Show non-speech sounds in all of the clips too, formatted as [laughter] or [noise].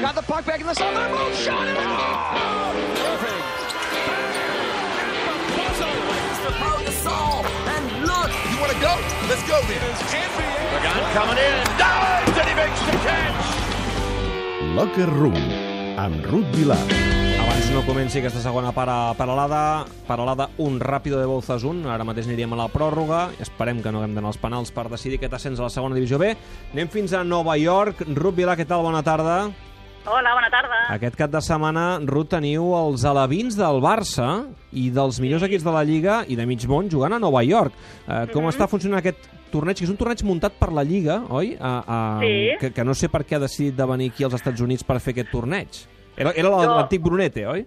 Got the puck back in the zone. They're both shot it. Oh! Irving. Gasol, and look, You want to go? Let's go then. Pagan coming in. Dives and he makes the catch. Locker Room, amb Ruth Vilar. Abans no comenci aquesta segona para, paralada, paralada un ràpido de Bouzas un, ara mateix aniríem a la pròrroga, esperem que no haguem d'anar als penals per decidir aquest ascens a la segona divisió B. Anem fins a Nova York. Ruth Vilà, què tal? Bona tarda. Hola, bona tarda. Aquest cap de setmana, Ruth, teniu els alevins del Barça i dels millors equips de la Lliga i de mig món jugant a Nova York. Eh, com Mhm. està funcionant aquest torneig, que és un torneig muntat per la Lliga, oi? A, a, Sí. que, que no sé per què ha decidit de venir aquí als Estats Units per fer aquest torneig. Era, era l'antic Brunete, oi?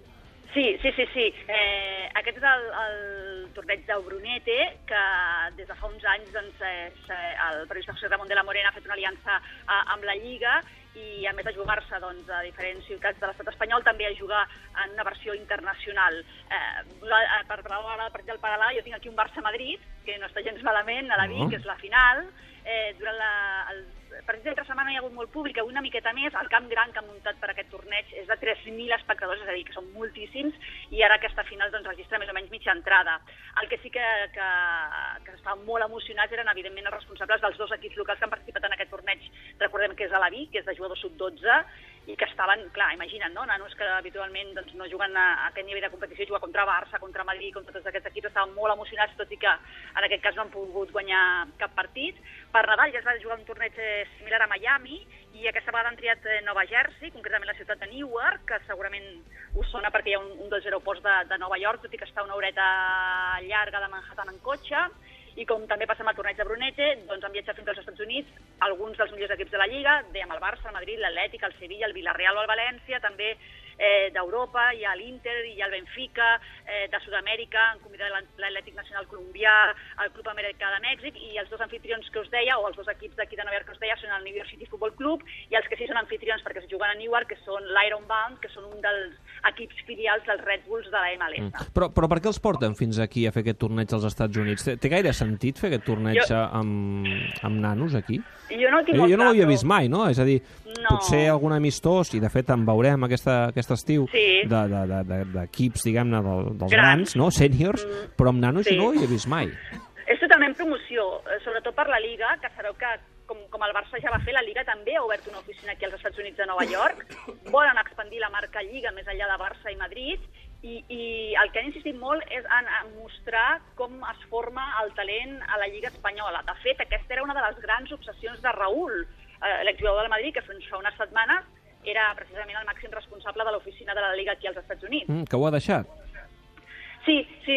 Sí, sí, sí, sí. Eh, aquest és el, el torneig del Brunete, que des de fa uns anys doncs, eh, s'è- el periodista José Ramon de la Morena ha fet una aliança eh, amb la Lliga i a més de jugar-se doncs, a diferents ciutats de l'estat espanyol també a jugar en una versió internacional. Eh, eh, per parlar del partit del Paralà, jo tinc aquí un Barça-Madrid, que no està gens malament, a la Vic, No. que és la final. Eh, durant la, el partit d'entre setmana hi ha hagut molt públic, avui una miqueta més. El camp gran que han muntat per aquest torneig és de 3.000 espectadors, és a dir, que són moltíssims, i ara aquesta final doncs, registra més o menys mitja entrada. El que sí que, que, que estaven molt emocionats eren, evidentment, els responsables dels dos equips locals que han participat en aquest torneig. Recordem que és a la Vic, que és de jugadors sub-12, i que estaven, clar, imagina't, no? nanos que habitualment doncs, no juguen a, aquest nivell de competició, jugar contra Barça, contra Madrid, contra tots aquests equips, estaven molt emocionats, tot i que en aquest cas no han pogut guanyar cap partit. Per Nadal ja es va jugar un torneig eh, similar a Miami, i aquesta vegada han triat eh, Nova Jersey, concretament la ciutat de Newark, que segurament us sona perquè hi ha un, un dels aeroports de, de Nova York, tot i que està una horeta llarga de Manhattan en cotxe, i com també passa amb el torneig de Brunete, doncs han viatjat fins als Estats Units alguns dels millors equips de la Lliga, dèiem el Barça, el Madrid, l'Atlètic, el Sevilla, el Villarreal o el València, també eh, d'Europa, hi ha l'Inter, hi ha el Benfica, eh, de Sud-amèrica, en convidat l'Atlètic Nacional Colombià, el Club Americà de Mèxic, i els dos anfitrions que us deia, o els dos equips d'aquí de Nova York que us deia, són el New York City Football Club, i els que sí són anfitrions perquè es juguen a Newark, que són l'Iron Bound, que són un dels equips filials dels Red Bulls de la MLS. Mm. Però, però per què els porten fins aquí a fer aquest torneig als Estats Units? Té, té gaire sentit fer aquest torneig Jo- amb, amb nanos aquí? Jo no ho tinc Jo, jo no l'havia clar, vist mai, no? És a dir, No. potser algun amistós, i de fet en veurem aquesta, aquest estiu Sí. de- de- de- de- d'equips, diguem-ne, del, dels Grans. grans, no? sèniors, Mm. però amb nanos Sí. no ho havia vist mai. És totalment promoció, eh, sobretot per la Liga, que sabeu que com, com el Barça ja va fer, la Liga també ha obert una oficina aquí als Estats Units de Nova York. Volen expandir la marca Lliga més enllà de Barça i Madrid i, i el que han insistit molt és en, en mostrar com es forma el talent a la Lliga Espanyola. De fet, aquesta era una de les grans obsessions de Raúl, eh, l'exjugador del Madrid, que fins fa unes setmanes era precisament el màxim responsable de l'oficina de la Liga aquí als Estats Units. Mm, que ho ha deixat. Sí, sí,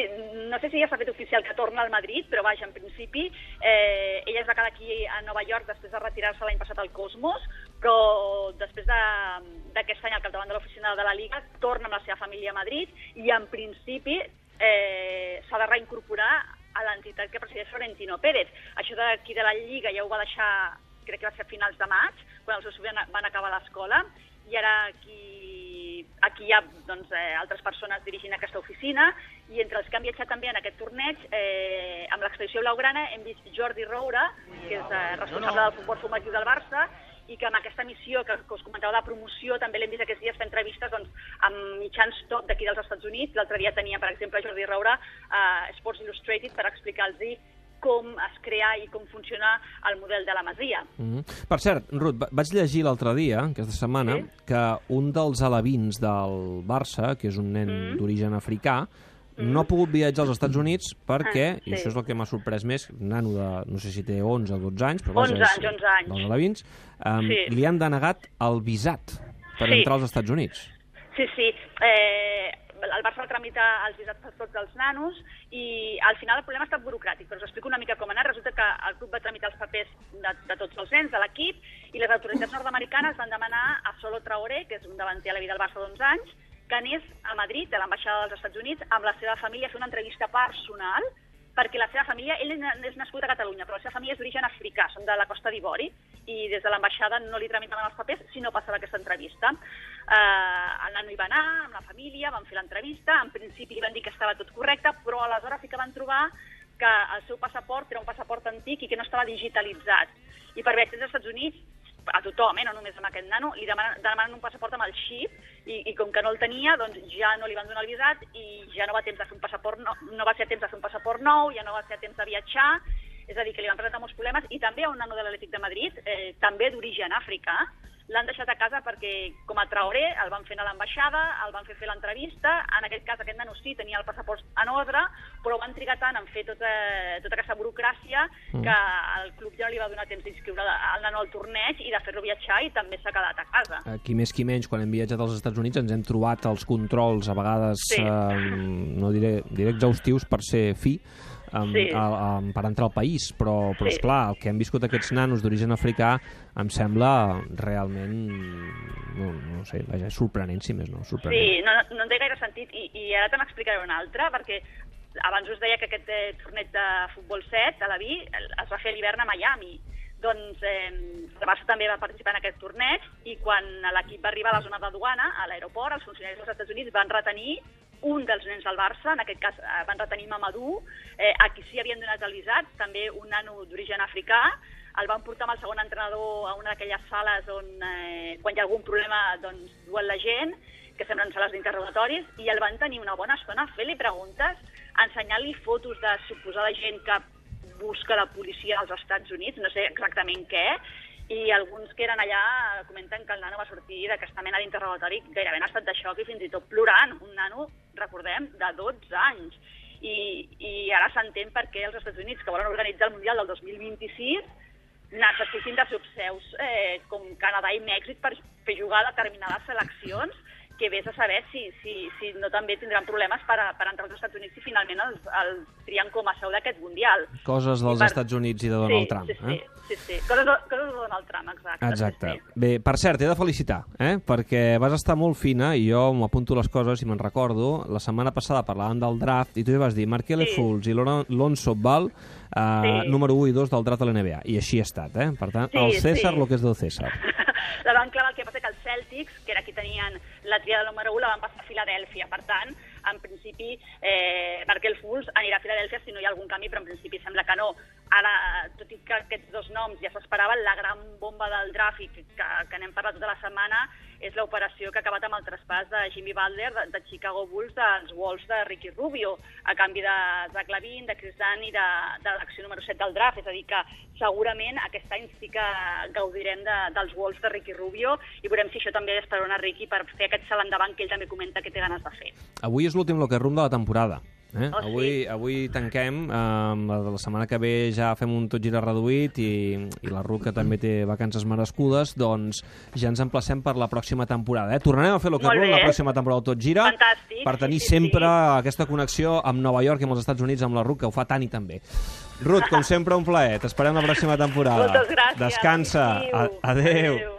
no sé si ja s'ha fet oficial que torna al Madrid, però vaja, en principi eh, ella es va quedar aquí a Nova York després de retirar-se l'any passat al Cosmos, però després de- d'aquest any al capdavant de l'oficina de la Liga torna amb la seva família a Madrid i en principi eh, s'ha de reincorporar a l'entitat que presideix Florentino Pérez. Això d'aquí de la Lliga ja ho va deixar, crec que va ser a finals de maig, quan els seus fills van, van acabar l'escola, i ara aquí, aquí hi ha doncs, eh, altres persones dirigint aquesta oficina i entre els que han viatjat també en aquest torneig eh, amb l'expedició blaugrana hem vist Jordi Roura, que és eh, responsable del futbol formatiu del Barça i que amb aquesta missió que, que us comentava de promoció també l'hem vist aquests dies fer entrevistes doncs, amb mitjans top d'aquí dels Estats Units. L'altre dia tenia, per exemple, Jordi Roura a Sports Illustrated per explicar-los com es crea i com funciona el model de la Masia. Mm -hmm. Per cert, Ruth, va- vaig llegir l'altre dia, aquesta setmana, Sí. que un dels alevins del Barça, que és un nen Mm. d'origen africà, no ha pogut viatjar als Estats Units perquè, Ah, i sí. això és el que m'ha sorprès més, un nano de, no sé si té 11 o 12 anys, però vaja, 11 és anys, 11 anys. dels alevins, um, Sí. li han denegat el visat per Sí. entrar als Estats Units. Sí, sí. Eh, el Barça va tramitar els visats per tots els nanos i al final el problema ha estat burocràtic, però us explico una mica com ha anat. Resulta que el club va tramitar els papers de, de tots els nens de l'equip i les autoritats nord-americanes van demanar a Solo Traoré, que és un davanter a la vida del Barça d'11 anys, que anés a Madrid, a l'ambaixada dels Estats Units, amb la seva família a fer una entrevista personal perquè la seva família, ell és nascut a Catalunya, però la seva família és d'origen africà, són de la Costa d'Ivori, i des de l'ambaixada no li tramitaven els papers si no passava aquesta entrevista. Eh, el nano hi va anar amb la família, van fer l'entrevista, en principi van dir que estava tot correcte, però aleshores sí que van trobar que el seu passaport era un passaport antic i que no estava digitalitzat. I per viatjar als Estats Units a tothom, eh, no només amb aquest nano, li demanen, demanen un passaport amb el xip i, i com que no el tenia, doncs ja no li van donar el visat i ja no va temps de fer un passaport no, no va ser a temps de fer un passaport nou, ja no va ser a temps de viatjar, és a dir, que li van presentar molts problemes, i també a un nano de l'Atlètic de Madrid, eh, també d'origen africà, l'han deixat a casa perquè, com a Traoré, el van fer a l'ambaixada, el van fer fer l'entrevista, en aquest cas aquest nano sí tenia el passaport en ordre, però van trigar tant en fer tota, tota aquesta burocràcia mm. que el club ja no li va donar temps d'inscriure el nano al torneig i de fer-lo viatjar i també s'ha quedat a casa. Aquí més qui menys, quan hem viatjat als Estats Units ens hem trobat els controls a vegades, Sí. eh, no diré, diré exhaustius per ser fi, um, Sí. a, a, per entrar al país, però, però Sí. esclar, el que hem viscut aquests nanos d'origen africà em sembla realment, no, no sé, vaja, sorprenent, si més no, sorprenent. Sí, no, no en té gaire sentit i, i ara te n'explicaré una altra perquè abans us deia que aquest eh, torneig de futbol 7 a la Vi es va fer a l'hivern a Miami. Doncs eh, el Barça també va participar en aquest torneig i quan l'equip va arribar a la zona de duana, a l'aeroport, els funcionaris dels Estats Units van retenir un dels nens del Barça, en aquest cas eh, van retenir Mamadou, eh, a qui sí havien donat el visat, també un nano d'origen africà, el van portar amb el segon entrenador a una d'aquelles sales on, eh, quan hi ha algun problema, doncs, duen la gent, que semblen sales d'interrogatoris, i el van tenir una bona estona fent-li preguntes, ensenyant-li fotos de suposada gent que busca la policia als Estats Units, no sé exactament què, i alguns que eren allà comenten que el nano va sortir d'aquesta mena d'interrogatori gairebé en estat de xoc i fins i tot plorant. Un nano, recordem, de 12 anys. I, i ara s'entén per què els Estats Units, que volen organitzar el Mundial del 2026, necessitin de subseus eh, com Canadà i Mèxic per fer jugar determinades seleccions que vés a saber si, si, si no també tindran problemes per, a, per entrar als Estats Units si finalment els, els trien com a seu d'aquest Mundial. Coses dels I per- Estats Units i de Donald sí, Trump. Sí, sí, eh? sí, sí. Coses, coses de Donald Trump, exacte. Exacte. Sí, sí. Bé, per cert, t'he de felicitar, eh? perquè vas estar molt fina i jo m'apunto les coses i me'n recordo. La setmana passada parlàvem del draft i tu vas dir Markele Sí. Fultz i Lon- Lonzo Ball, eh, Sí. número 1 i 2 del draft de l'NBA. I així ha estat, eh? Per tant, Sí, el César, sí. lo que és del César. [laughs] la van clavar, el que passa que els Celtics, que era qui tenien la triada número 1, la van passar a Filadèlfia. Per tant, en principi, eh, Markel Fultz anirà a Filadèlfia si no hi ha algun canvi, però en principi sembla que no. Ara, tot i que aquests dos noms ja s'esperaven, la gran bomba del draft i que, que, n'hem parlat tota la setmana és l'operació que ha acabat amb el traspàs de Jimmy Butler de, de Chicago Bulls dels Wolves de Ricky Rubio, a canvi de Zach Lavin, de Chris Dunn i de, de l'acció número 7 del draft. És a dir, que segurament aquest any sí que gaudirem de, dels Wolves de Ricky Rubio i veurem si això també esperona Ricky per fer aquest salt endavant que ell també comenta que té ganes de fer. Avui és l'últim locker room de la temporada. Eh? Oh, sí? avui, avui tanquem, eh, la, la setmana que ve ja fem un tot gira reduït i, i la Ruc, que també té vacances merescudes, doncs ja ens emplacem per la pròxima temporada. Eh? Tornarem a fer Molt room bé. la pròxima temporada del tot gira Fantàstic, per tenir sí, sí, sempre sí. aquesta connexió amb Nova York i amb els Estats Units, amb la Ruc, que ho fa tant i tan bé. Ruth, com sempre, un plaer. T'esperem la pròxima temporada. Moltes gràcies. Descansa. Adéu. Adéu. Adéu.